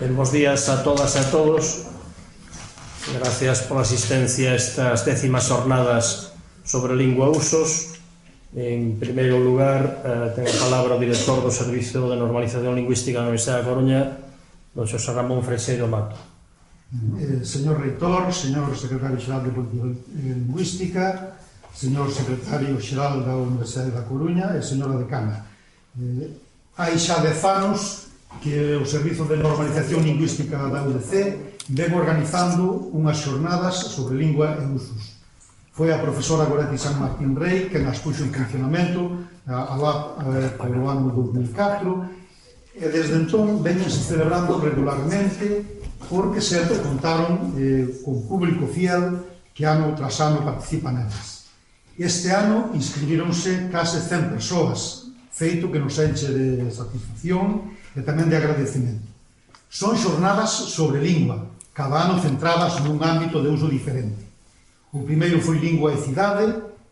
Ben, bos días a todas e a todos. Gracias pola asistencia a estas décimas jornadas sobre lingua usos. En primeiro lugar, eh, ten a palabra o director do Servicio de Normalización Lingüística da Universidade da Coruña, don Xosé Ramón Freixeiro Mato. Eh, señor Reitor, señor Secretario Xeral de Política Lingüística, señor Secretario Xeral da Universidade da Coruña e señora Decana. Eh, hai xa dez anos que o Servizo de Normalización Lingüística da UDC ven organizando unhas xornadas sobre lingua e usos. Foi a profesora Goretti San Martín Rey que nas puxo en funcionamento a, lá eh, polo ano 2004 e desde entón venense celebrando regularmente porque sempre contaron eh, con público fiel que ano tras ano participa nelas. Este ano inscribironse case 100 persoas, feito que nos enche de satisfacción e tamén de agradecimento. Son xornadas sobre lingua, cada ano centradas nun ámbito de uso diferente. O primeiro foi lingua e cidade,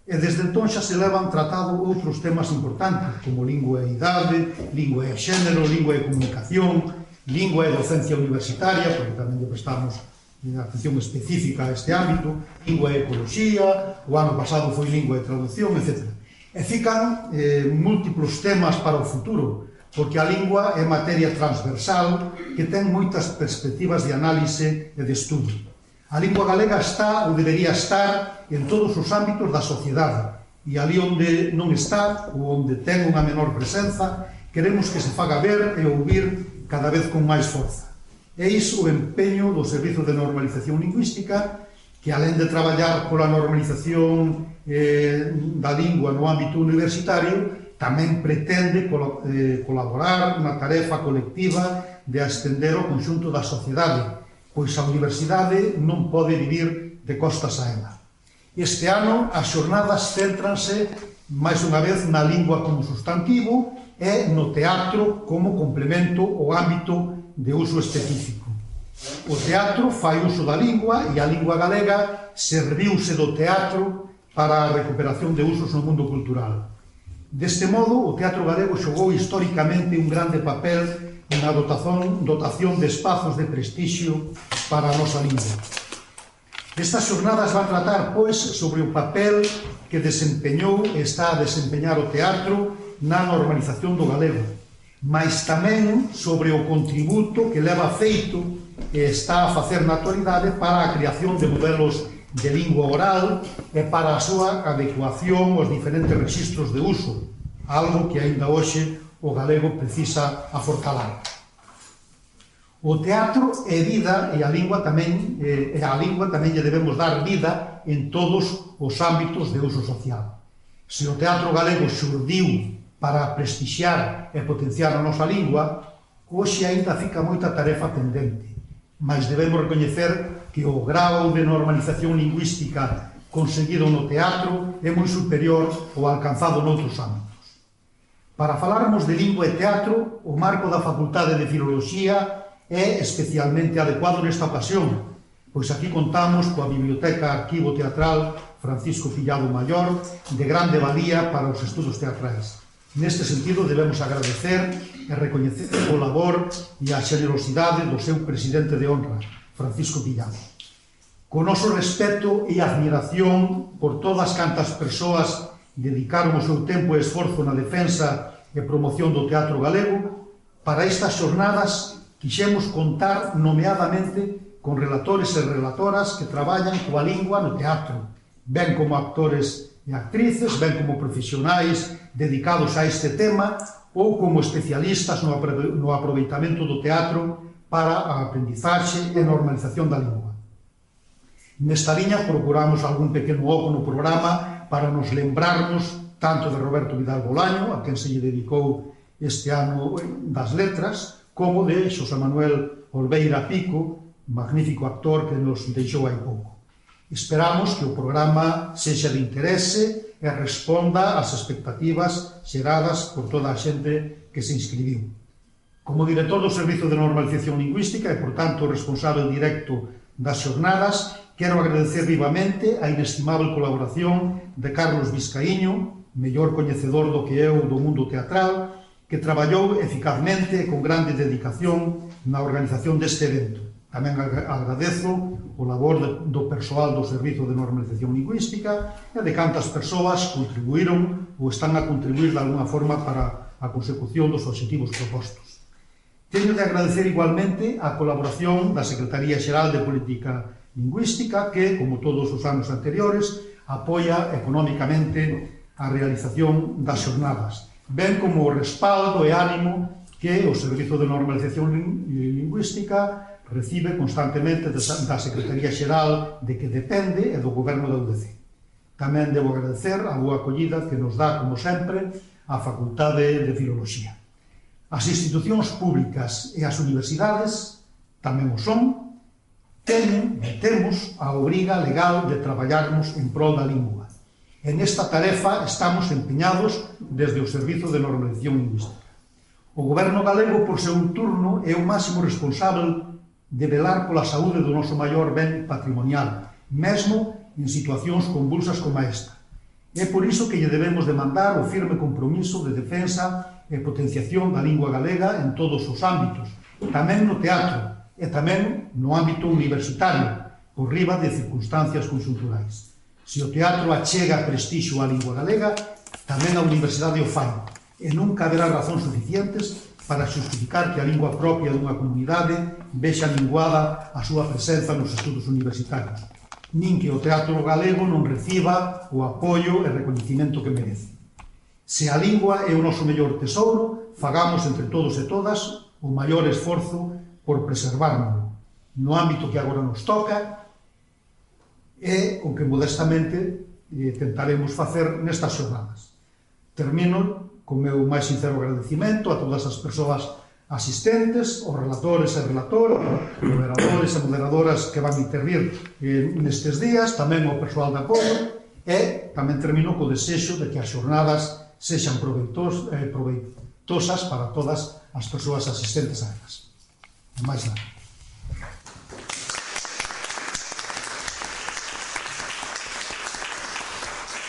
e desde entón xa se levan tratado outros temas importantes, como lingua e idade, lingua e xénero, lingua e comunicación, lingua e docencia universitaria, porque tamén lle prestamos unha atención específica a este ámbito, lingua e ecoloxía, o ano pasado foi lingua e traducción, etc. E fican eh, múltiplos temas para o futuro, porque a lingua é materia transversal que ten moitas perspectivas de análise e de estudo. A lingua galega está ou debería estar en todos os ámbitos da sociedade e ali onde non está ou onde ten unha menor presenza queremos que se faga ver e ouvir cada vez con máis forza. E iso o empeño do Servizo de Normalización Lingüística que alén de traballar pola normalización eh, da lingua no ámbito universitario, tamén pretende eh, colaborar na tarefa colectiva de ascender o conxunto da sociedade, pois a universidade non pode vivir de costas a ela. Este ano as xornadas céntranse máis unha vez na lingua como substantivo e no teatro como complemento ao ámbito de uso específico. O teatro fai uso da lingua e a lingua galega serviuse do teatro para a recuperación de usos no mundo cultural. Deste modo, o teatro galego xogou historicamente un grande papel na dotación, dotación de espazos de prestixio para a nosa lingua. Estas xornadas van tratar, pois, sobre o papel que desempeñou e está a desempeñar o teatro na normalización do galego, mas tamén sobre o contributo que leva feito e está a facer na actualidade para a creación de modelos de lingua oral e para a súa adecuación aos diferentes registros de uso, algo que aínda hoxe o galego precisa afortalar. O teatro é vida e a lingua tamén eh, e a lingua tamén lle debemos dar vida en todos os ámbitos de uso social. Se o teatro galego xurdiu para prestixiar e potenciar a nosa lingua, hoxe aínda fica moita tarefa pendente, mas debemos recoñecer que o grau de normalización lingüística conseguido no teatro é moi superior ao alcanzado noutros ámbitos. Para falarmos de lingua e teatro, o marco da Facultade de Filoloxía é especialmente adecuado nesta ocasión, pois aquí contamos coa Biblioteca Arquivo Teatral Francisco Fillado Mayor de grande valía para os estudos teatrais. Neste sentido, debemos agradecer e recoñecer o labor e a xenerosidade do seu presidente de honra, Francisco Villano. Con noso respeto e admiración por todas cantas persoas dedicaron o seu tempo e esforzo na defensa e promoción do teatro galego, para estas xornadas quixemos contar nomeadamente con relatores e relatoras que traballan coa lingua no teatro, ben como actores e actrices, ben como profesionais dedicados a este tema ou como especialistas no aproveitamento do teatro para a aprendizaxe e normalización da lingua. Nesta liña procuramos algún pequeno oco no programa para nos lembrarnos tanto de Roberto Vidal Bolaño, a quen se lle dedicou este ano eh, das letras, como de Xosé Manuel Olveira Pico, magnífico actor que nos deixou hai pouco. Esperamos que o programa sexa de interese e responda ás expectativas xeradas por toda a xente que se inscribiu. Como director do Servizo de Normalización Lingüística e, por tanto, responsable directo das xornadas, quero agradecer vivamente a inestimable colaboración de Carlos Vizcaíño, mellor coñecedor do que eu do mundo teatral, que traballou eficazmente e con grande dedicación na organización deste evento. Tamén agradezo o labor do persoal do Servizo de Normalización Lingüística e de cantas persoas contribuíron ou están a contribuir de alguna forma para a consecución dos objetivos propostos. Teño de agradecer igualmente a colaboración da Secretaría Xeral de Política Lingüística que, como todos os anos anteriores, apoia económicamente a realización das xornadas, ben como o respaldo e ánimo que o Servizo de Normalización Lingüística recibe constantemente da Secretaría Xeral de que depende e do Goberno da UDC. Tamén debo agradecer a boa acollida que nos dá, como sempre, a Facultade de Filoloxía. As institucións públicas e as universidades, tamén o son, teñen e temos a obriga legal de traballarmos en prol da lingua. En esta tarefa estamos empeñados desde o Servizo de Normalización Lingüística. O goberno galego, por seu turno, é o máximo responsable de velar pola saúde do noso maior ben patrimonial, mesmo en situacións convulsas como esta. É por iso que lle debemos demandar o firme compromiso de defensa e potenciación da lingua galega en todos os ámbitos, tamén no teatro e tamén no ámbito universitario, por riba de circunstancias conjunturais. Se o teatro achega prestixo á lingua galega, tamén a universidade o fai, e nunca haberá razóns suficientes para justificar que a lingua propia dunha comunidade vexa linguada a súa presenza nos estudos universitarios nin que o teatro galego non reciba o apoio e reconhecimento que merece. Se a lingua é o noso mellor tesouro, fagamos entre todos e todas o maior esforzo por preservarlo no ámbito que agora nos toca e o que modestamente eh, tentaremos facer nestas xornadas. Termino con meu máis sincero agradecimento a todas as persoas asistentes, os relatores e relatoras, moderadores e moderadoras que van intervir eh, nestes días, tamén o persoal de apoio, e tamén termino co desexo de que as xornadas sexan proveitos, eh, proveitosas para todas as persoas asistentes a elas. Non máis nada.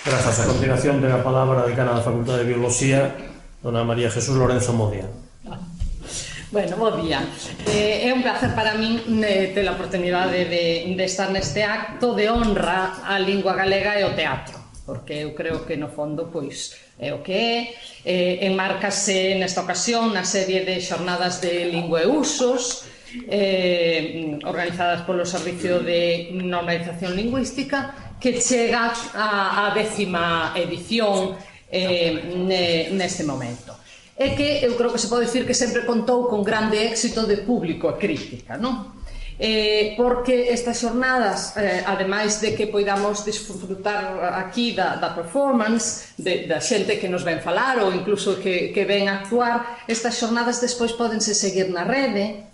Grazas. A continuación ten a palabra a decana da Facultade de Biología, dona María Jesús Lorenzo Modia. Bueno, bo día. Eh, é un placer para min eh, ter a oportunidade de, de estar neste acto de honra á lingua galega e ao teatro porque eu creo que no fondo pois é o que é eh, enmarcase nesta ocasión na serie de xornadas de lingua e usos eh, organizadas polo Servicio de Normalización Lingüística que chega á, á décima edición eh, neste momento é que eu creo que se pode dicir que sempre contou con grande éxito de público e crítica, non? Eh, porque estas xornadas, eh, ademais de que poidamos disfrutar aquí da, da performance, de, da xente que nos ven falar ou incluso que, que ven actuar, estas xornadas despois podense seguir na rede,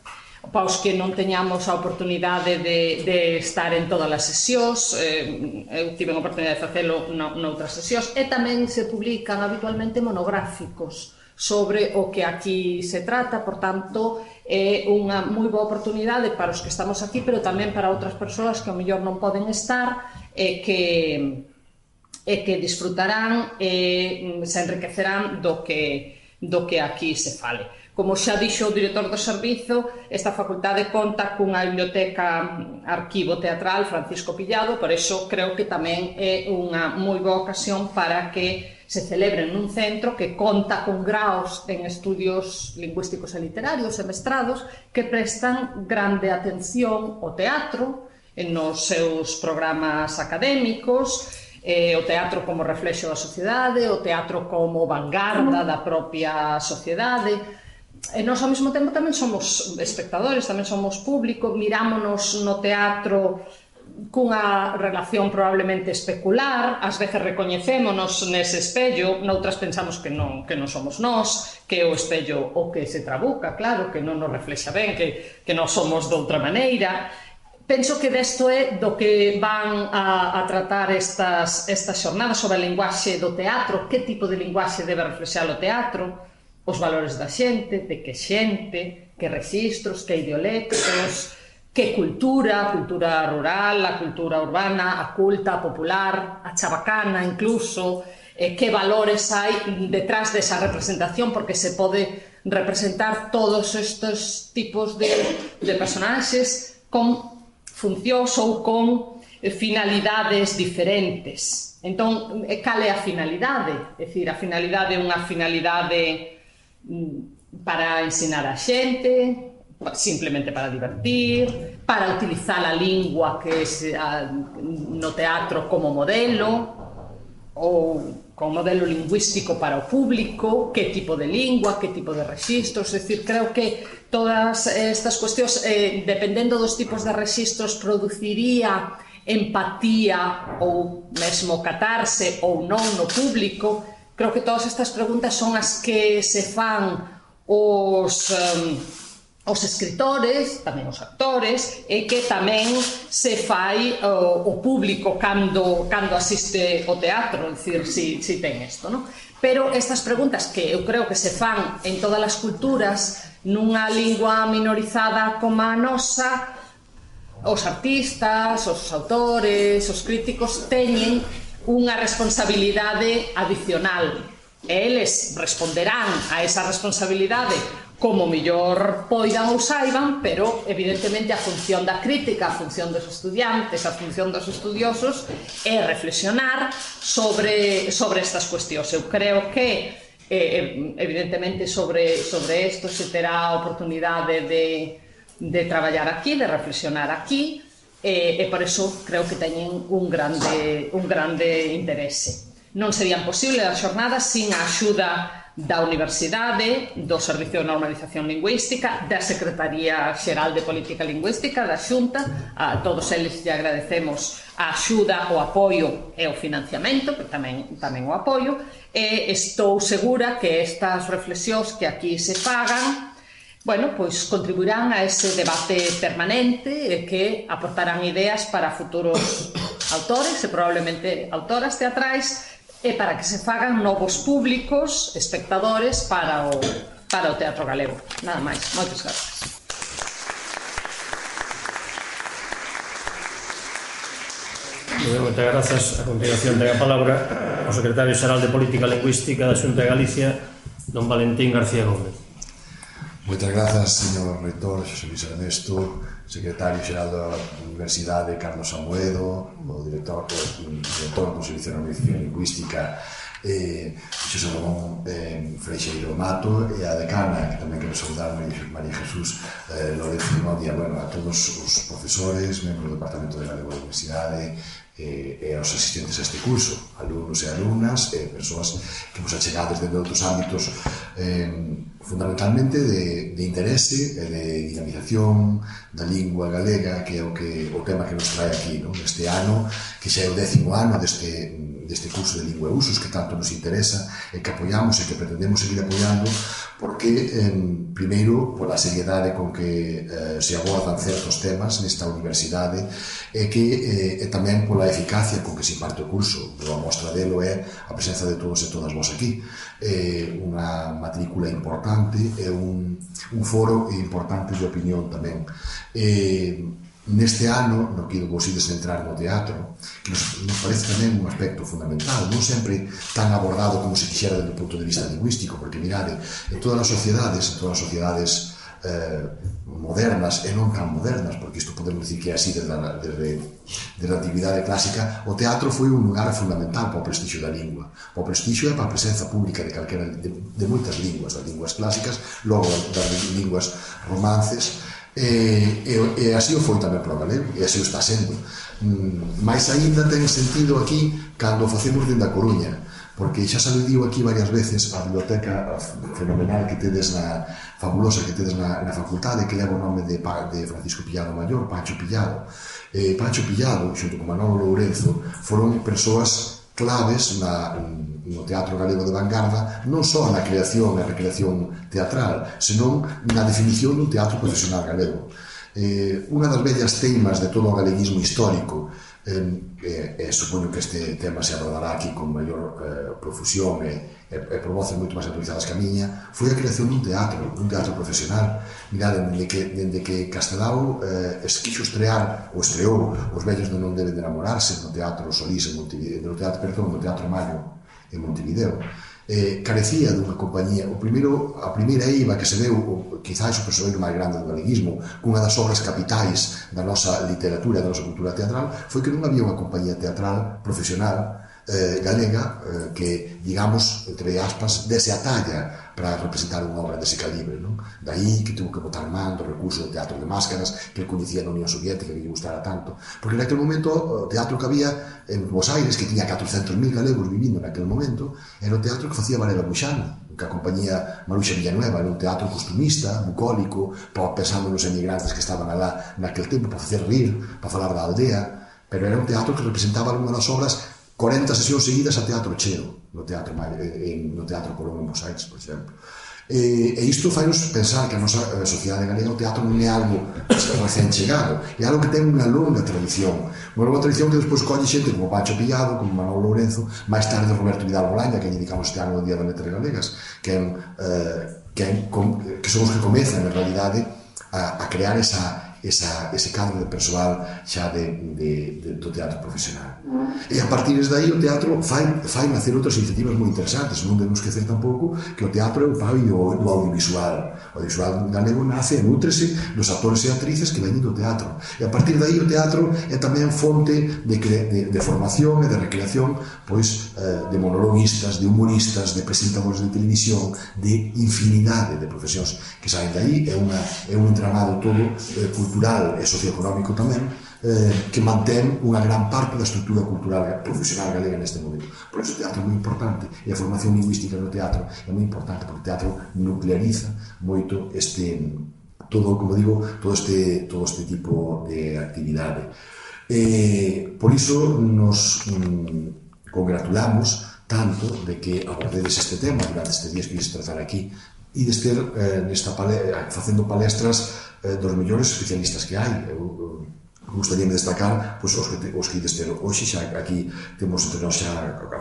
para os que non teñamos a oportunidade de, de estar en todas as sesións, eh, eu tive a oportunidade de facelo noutras sesións, e tamén se publican habitualmente monográficos, sobre o que aquí se trata, por tanto, é unha moi boa oportunidade para os que estamos aquí, pero tamén para outras persoas que ao mellor non poden estar e que e que disfrutarán e mm, se enriquecerán do que do que aquí se fale. Como xa dixo o director do servizo, esta facultade conta cunha biblioteca mm, arquivo teatral Francisco Pillado, por iso creo que tamén é unha moi boa ocasión para que se celebren nun centro que conta con graos en estudios lingüísticos e literarios e mestrados que prestan grande atención ao teatro nos seus programas académicos, eh, o teatro como reflexo da sociedade, o teatro como vanguarda da propia sociedade, e nós ao mesmo tempo tamén somos espectadores, tamén somos público, mirámonos no teatro cunha relación probablemente especular, ás veces recoñecémonos nese espello, noutras pensamos que non, que non somos nós, que é o espello o que se trabuca, claro, que non nos reflexa ben, que, que non somos doutra maneira. Penso que desto é do que van a, a tratar estas, estas xornadas sobre a linguaxe do teatro, que tipo de linguaxe debe reflexar o teatro, os valores da xente, de que xente, que registros, que ideolectos, que cultura, cultura rural, a cultura urbana, a culta, a popular, a chabacana incluso, eh, que valores hai detrás desa representación, porque se pode representar todos estes tipos de, de personaxes con funcións ou con eh, finalidades diferentes. Entón, eh, cal é a finalidade? É dicir, a finalidade é unha finalidade mm, para ensinar a xente, simplemente para divertir, para utilizar a lingua que es ah, no teatro como modelo ou como modelo lingüístico para o público, que tipo de lingua, que tipo de registros, é dicir, creo que todas estas cuestións, eh, dependendo dos tipos de registros, produciría empatía ou mesmo catarse ou non no público. Creo que todas estas preguntas son as que se fan os... Um, os escritores, tamén os actores, e que tamén se fai o, o público cando, cando asiste o teatro, dicir, si, si ten isto, non? Pero estas preguntas que eu creo que se fan en todas as culturas, nunha lingua minorizada como a nosa, os artistas, os autores, os críticos teñen unha responsabilidade adicional. E eles responderán a esa responsabilidade como mellor poidan ou saiban, pero evidentemente a función da crítica, a función dos estudiantes, a función dos estudiosos é reflexionar sobre, sobre estas cuestións. Eu creo que eh, evidentemente sobre, sobre isto se terá a oportunidade de, de traballar aquí, de reflexionar aquí, e, e por eso creo que teñen un grande, un grande interese. Non serían posibles as xornadas sin a axuda da Universidade, do Servicio de Normalización Lingüística, da Secretaría Xeral de Política Lingüística, da Xunta. A todos eles lle agradecemos a axuda, o apoio e o financiamento, que tamén, tamén o apoio. E estou segura que estas reflexións que aquí se fagan bueno, pois contribuirán a ese debate permanente e que aportarán ideas para futuros autores e probablemente autoras teatrais e para que se fagan novos públicos, espectadores para o, para o teatro galego. Nada máis. Moitas grazas. Moitas grazas. A continuación ten a palabra o secretario xeral de Política Lingüística da Xunta de Galicia, don Valentín García Gómez. Moitas grazas, señor Reitor, Xosé Luis Ernesto, secretario xeral da Universidade, Carlos Amoedo, o director, o director do Servicio de Normalización Lingüística, eh, Xosé Ramón eh, Freixeiro Mato, e a decana, que tamén quero saudar, María Jesús eh, Lorenzo Modia, bueno, a todos os profesores, membros do Departamento de Galego da Universidade, eh, e aos asistentes a este curso, alumnos e alumnas, e eh, persoas que vos achegades dentro de outros ámbitos eh, fundamentalmente de, de interese e de dinamización da lingua galega, que é o, que, o tema que nos trae aquí, no? este ano, que xa é o décimo ano deste deste curso de lingua e usos que tanto nos interesa e que apoiamos e que pretendemos seguir apoiando porque, eh, primeiro, pola seriedade con que eh, se abordan certos temas nesta universidade e que eh, e tamén pola eficacia con que se imparte o curso. A mostra delo é a presenza de todos e todas vos aquí. É eh, unha matrícula importante, é un, un foro importante de opinión tamén. Eh, neste ano, no que vos entrar no teatro, que nos, nos parece tamén un aspecto fundamental, non sempre tan abordado como se quixera desde o punto de vista lingüístico, porque mirade, en todas as sociedades, en todas as sociedades eh, modernas e non tan modernas, porque isto podemos dicir que é así desde a, desde, desde a actividade clásica, o teatro foi un lugar fundamental para o prestixio da lingua, para o prestixio e para a presenza pública de calquera de, de moitas linguas, das linguas clásicas, logo das linguas romances, E, e, e así o foi tamén para o galego, e así o está sendo. Mm, máis aínda ten sentido aquí cando facemos dende a Coruña, porque xa se digo aquí varias veces a biblioteca fenomenal que tedes na fabulosa que tedes na, na facultade que leva o nome de, de Francisco Pillado Mayor, Pancho Pillado. Eh, Pancho Pillado, xunto con Manolo Lourenzo, foron persoas claves na, no Teatro Galego de Vanguarda non só na creación e recreación teatral, senón na definición dun teatro profesional galego. Eh, unha das bellas teimas de todo o galeguismo histórico eh, eh, supoño que este tema se abordará aquí con maior eh, profusión e, e, e voces moito máis autorizadas que a miña, foi a creación dun teatro, dun teatro profesional. Mirade, dende que, dende que Castelao eh, esquixo estrear, ou estreou, os vellos non deben de enamorarse no teatro Solís, en Montevideo, no teatro, perdón, no teatro Maio, en Montevideo. Eh, carecía dunha compañía. O primeiro, a primeira IVA que se deu, o, quizás o personeiro máis grande do galeguismo, cunha das obras capitais da nosa literatura, da nosa cultura teatral, foi que non había unha compañía teatral profesional eh, galega eh, que, digamos, entre aspas, desatalla para representar unha obra dese calibre. Non? Daí que tuvo que botar man do recurso do teatro de máscaras que ele coñecía na Unión Soviética que lle gustara tanto. Porque naquele momento o teatro que había en Buenos Aires, que tiña 400.000 galegos vivindo naquele momento, era o teatro que facía Valera Buxana, que acompañía Maruxa Villanueva, era un teatro costumista, bucólico, para pensando nos emigrantes que estaban alá naquele tempo, para facer rir, para falar da aldea, pero era un teatro que representaba algunha das obras 40 sesións seguidas a teatro cheo, no teatro, eh, en, no teatro Colón en Mosaics, por exemplo. E, e isto fai nos pensar que a nosa a sociedade galega o teatro non é algo recén chegado, é algo que ten unha longa tradición, unha longa tradición que despois colle xente como Pacho Pillado, como Manuel Lourenzo, máis tarde Roberto Vidal Bolaña, que dedicamos este ano o Día das Letras Galegas, que, é, eh, que, é, que son os que comezan, en realidade, a, a crear esa, esa, ese cadro de persoal xa de, de, de, do teatro profesional. Mm. E a partir de aí o teatro fai, fai nacer outras iniciativas moi interesantes, non debemos esquecer tampouco que o teatro é o pai do, do audiovisual. O audiovisual galego nace e nutrese dos actores e actrices que veñen do teatro. E a partir de aí o teatro é tamén fonte de, cre, de, de formación e de recreación pois, eh, de monologuistas, de humoristas, de presentadores de televisión, de infinidade de profesións que saen de aí. É, unha, é un entramado todo eh, cultural cultural e socioeconómico tamén, eh, que mantén unha gran parte da estrutura cultural profesional galega neste momento. Por iso o teatro é moi importante, e a formación lingüística no teatro é moi importante, porque o teatro nucleariza moito este todo, como digo, todo este, todo este tipo de actividade. Eh, por iso nos mm, congratulamos tanto de que abordedes este tema durante este días que ides tratar aquí e de estar eh, nesta pale facendo palestras eh, dos mellores especialistas que hai. Eu, gustaríame destacar pois, os, que te, os que ides ter hoxe, xa aquí temos entre nós xa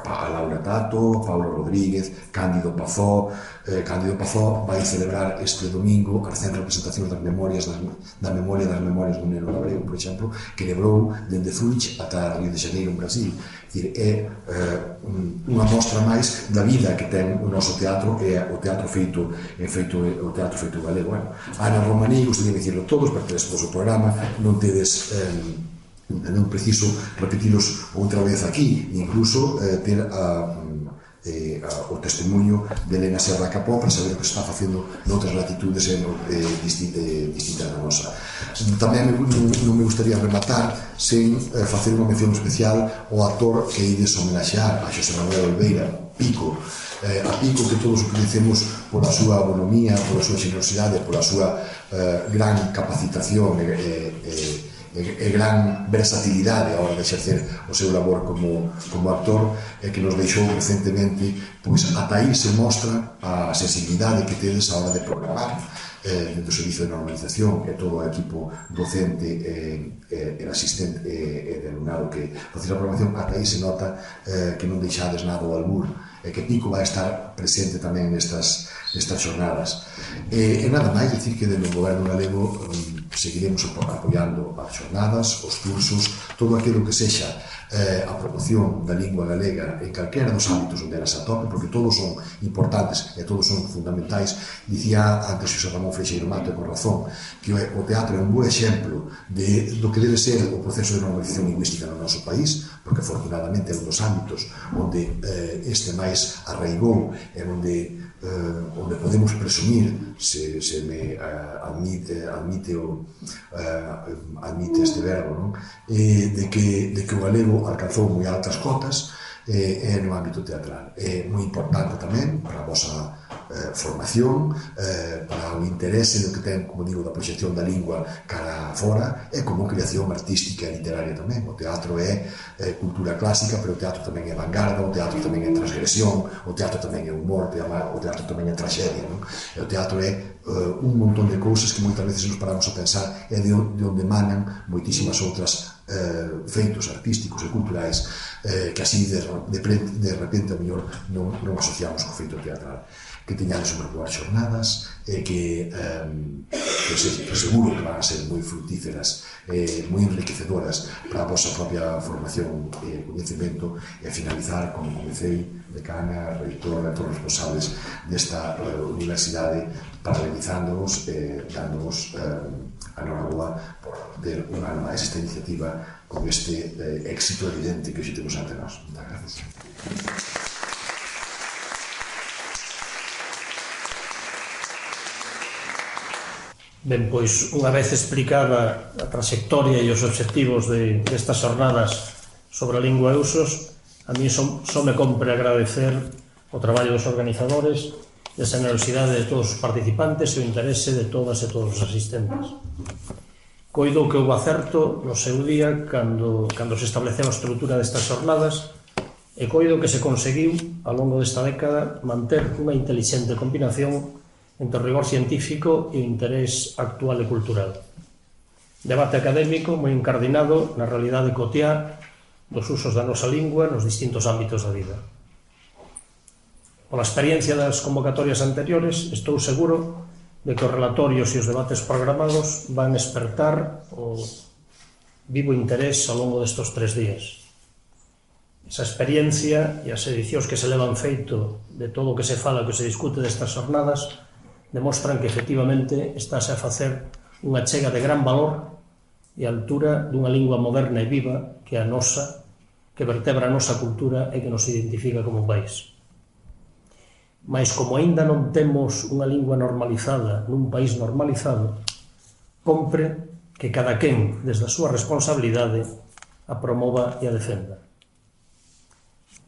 a Laura Tato, a Rodríguez, Cándido Pazó, eh, Cándido Pazó vai celebrar este domingo a recén representación das memorias das, da memoria das memorias do Neno Gabriel, por exemplo, que lebrou dende Zurich ata Río de Janeiro, en Brasil. Dicir, é uh, unha mostra máis da vida que ten o noso teatro e o teatro feito en feito o teatro feito galego. Bueno, Ana Romaní, gostaria de dicirlo todos, pertedes o programa, non tedes Eh, non preciso repetilos outra vez aquí, incluso eh, ter a eh, o testemunho de Elena Serra Capó para saber o que está facendo noutras latitudes e eh, distinta, eh, distinta da nosa. Tamén non me gustaría rematar sen eh, facer unha mención especial ao actor que ides homenaxear a Xosé Manuel Olveira, Pico, eh, a Pico que todos conhecemos pola súa bonomía, pola súa generosidade, pola súa eh, gran capacitación e eh, eh, e, e gran versatilidade a hora de exercer o seu labor como, como actor e que nos deixou recentemente pois ata aí se mostra a sensibilidade que tedes a hora de programar eh, do Servicio de Normalización e todo o equipo docente eh, eh, e, eh, e, eh, asistente e, eh, e de alumnado que faceis a programación ata aí se nota eh, que non deixades nada ao albur e que Pico vai estar presente tamén nestas, nestas jornadas. E, eh, e nada máis, dicir que dentro do goberno galego mm, seguiremos apoiando as jornadas, os cursos, todo aquilo que sexa eh, a promoción da lingua galega en calquera dos ámbitos onde ela se atope, porque todos son importantes e todos son fundamentais. Dicía antes José Ramón Freixeiro Mato, con razón, que o teatro é un bo exemplo de, do que debe ser o proceso de normalización lingüística no noso país, porque afortunadamente é un dos ámbitos onde eh, este máis arraigou, é onde eh, onde podemos presumir se, se me eh, admite admite o eh, admite este verbo non? Eh, de, que, de que o galego alcanzou moi altas cotas eh, eh no ámbito teatral é eh, moi importante tamén para a vosa eh, formación eh, para o interese do que ten, como digo, da proxección da lingua cara fora e como creación artística e literaria tamén. O teatro é eh, cultura clásica, pero o teatro tamén é vanguarda, o teatro tamén é transgresión, o teatro tamén é humor, o teatro tamén é tragedia. Non? E o teatro é uh, un montón de cousas que moitas veces nos paramos a pensar e de, de onde manan moitísimas outras eh, feitos artísticos e culturais eh, que así de, de, de repente a mellor non, non asociamos co feito teatral. Que teñades un regular xornadas e que, um, eh, que, se, que seguro que van a ser moi frutíferas eh, moi enriquecedoras para a vosa propia formación e coñecemento conhecimento e finalizar como comecei decana, reitora, todos os responsables desta eh, universidade paralelizándonos e eh, dándonos eh, a Noraboa por ver un ano máis esta iniciativa con este eh, éxito evidente que hoxe temos ante nós. Muchas gracias. Ben, pois, unha vez explicada a trayectoria e os objetivos de, destas jornadas sobre a lingua e usos, A mí só, só me compre agradecer o traballo dos organizadores e a generosidade de todos os participantes e o interese de todas e todos os asistentes. Coido que houve acerto no seu día cando, cando se estableceu a estrutura destas jornadas e coido que se conseguiu, ao longo desta década, manter unha inteligente combinación entre o rigor científico e o interés actual e cultural. Debate académico moi encardinado na realidade cotiá dos usos da nosa lingua nos distintos ámbitos da vida. Pola experiencia das convocatorias anteriores, estou seguro de que os relatorios e os debates programados van despertar o vivo interés ao longo destes tres días. Esa experiencia e as edicións que se levan feito de todo o que se fala, que se discute destas jornadas, demostran que efectivamente estáse a facer unha chega de gran valor e altura dunha lingua moderna e viva que é a nosa que vertebra a nosa cultura e que nos identifica como país. Mas como aínda non temos unha lingua normalizada nun país normalizado, compre que cada quen, desde a súa responsabilidade, a promova e a defenda.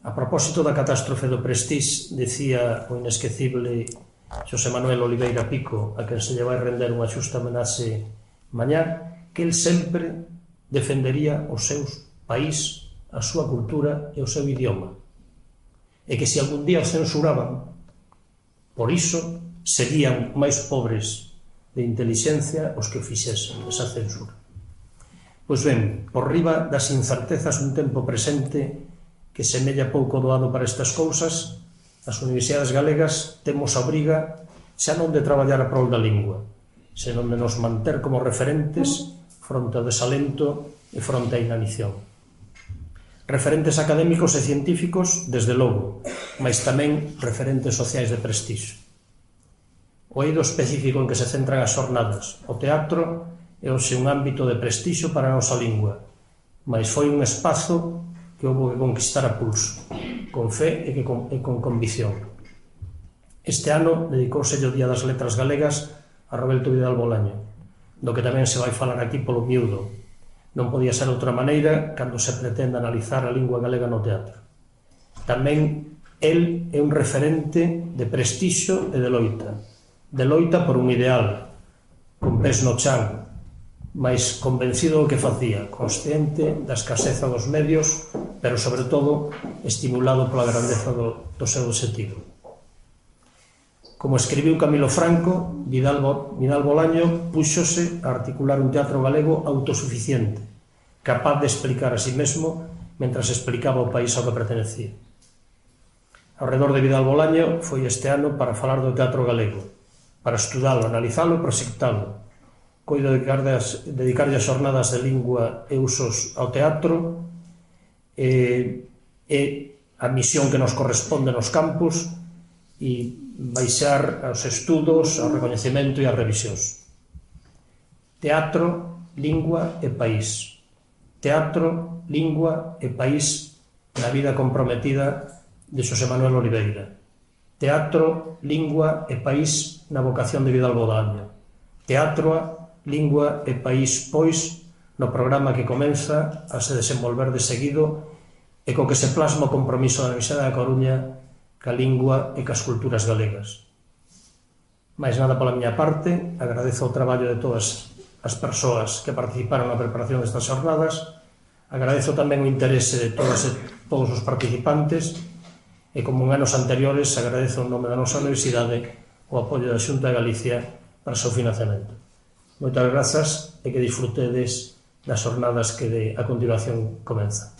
A propósito da catástrofe do Prestige, decía o inesquecible Xosé Manuel Oliveira Pico, a quen se lle vai render unha xusta amenaxe mañá, que el sempre defendería os seus país a súa cultura e o seu idioma. E que se algún día o censuraban, por iso serían máis pobres de intelixencia os que fixesen esa censura. Pois ben, por riba das incertezas un tempo presente que semella pouco doado para estas cousas, as universidades galegas temos a obriga xa non de traballar a prol da lingua, senón de nos manter como referentes fronte ao desalento e fronte á inanición referentes académicos e científicos, desde logo, mas tamén referentes sociais de prestixo. O eido específico en que se centran as jornadas, o teatro, é hoxe un ámbito de prestixo para a nosa lingua, mas foi un espazo que houve que conquistar a pulso, con fe e, que con, e con convicción. Este ano dedicouse o Día das Letras Galegas a Roberto Vidal Bolaño, do que tamén se vai falar aquí polo miúdo, Non podía ser outra maneira cando se pretende analizar a lingua galega no teatro. Tamén el é un referente de prestixo e de loita. De loita por un ideal, con pés no chan, máis convencido do que facía, consciente da escaseza dos medios, pero sobre todo estimulado pola grandeza do, do seu objetivo. Como escribiu Camilo Franco, Vidal, Vidal Bolaño púxose a articular un teatro galego autosuficiente, capaz de explicar a si sí mesmo mentras explicaba o país ao que pertenecía. Ao redor de Vidal Bolaño foi este ano para falar do teatro galego, para estudalo, analizalo e proxectalo. Coido dedicarlle as, dedicarlle as jornadas de lingua e usos ao teatro e, e a misión que nos corresponde nos campus e baixar aos estudos, ao recoñecemento e ás revisións. Teatro, lingua e país. Teatro, lingua e país na vida comprometida de Xosé Manuel Oliveira. Teatro, lingua e país na vocación de Vidal Bodaño. Teatro, lingua e país, pois, no programa que comeza a se desenvolver de seguido e co que se plasma o compromiso da Universidade da Coruña ca lingua e cas culturas galegas. Mais nada pola miña parte, agradezo o traballo de todas as persoas que participaron na preparación destas xornadas, agradezo tamén o interese de todas e todos os participantes e como en anos anteriores agradezo o nome da nosa universidade o apoio da Xunta de Galicia para o seu financiamento. Moitas grazas e que disfrutedes das jornadas que de, a continuación comenzan.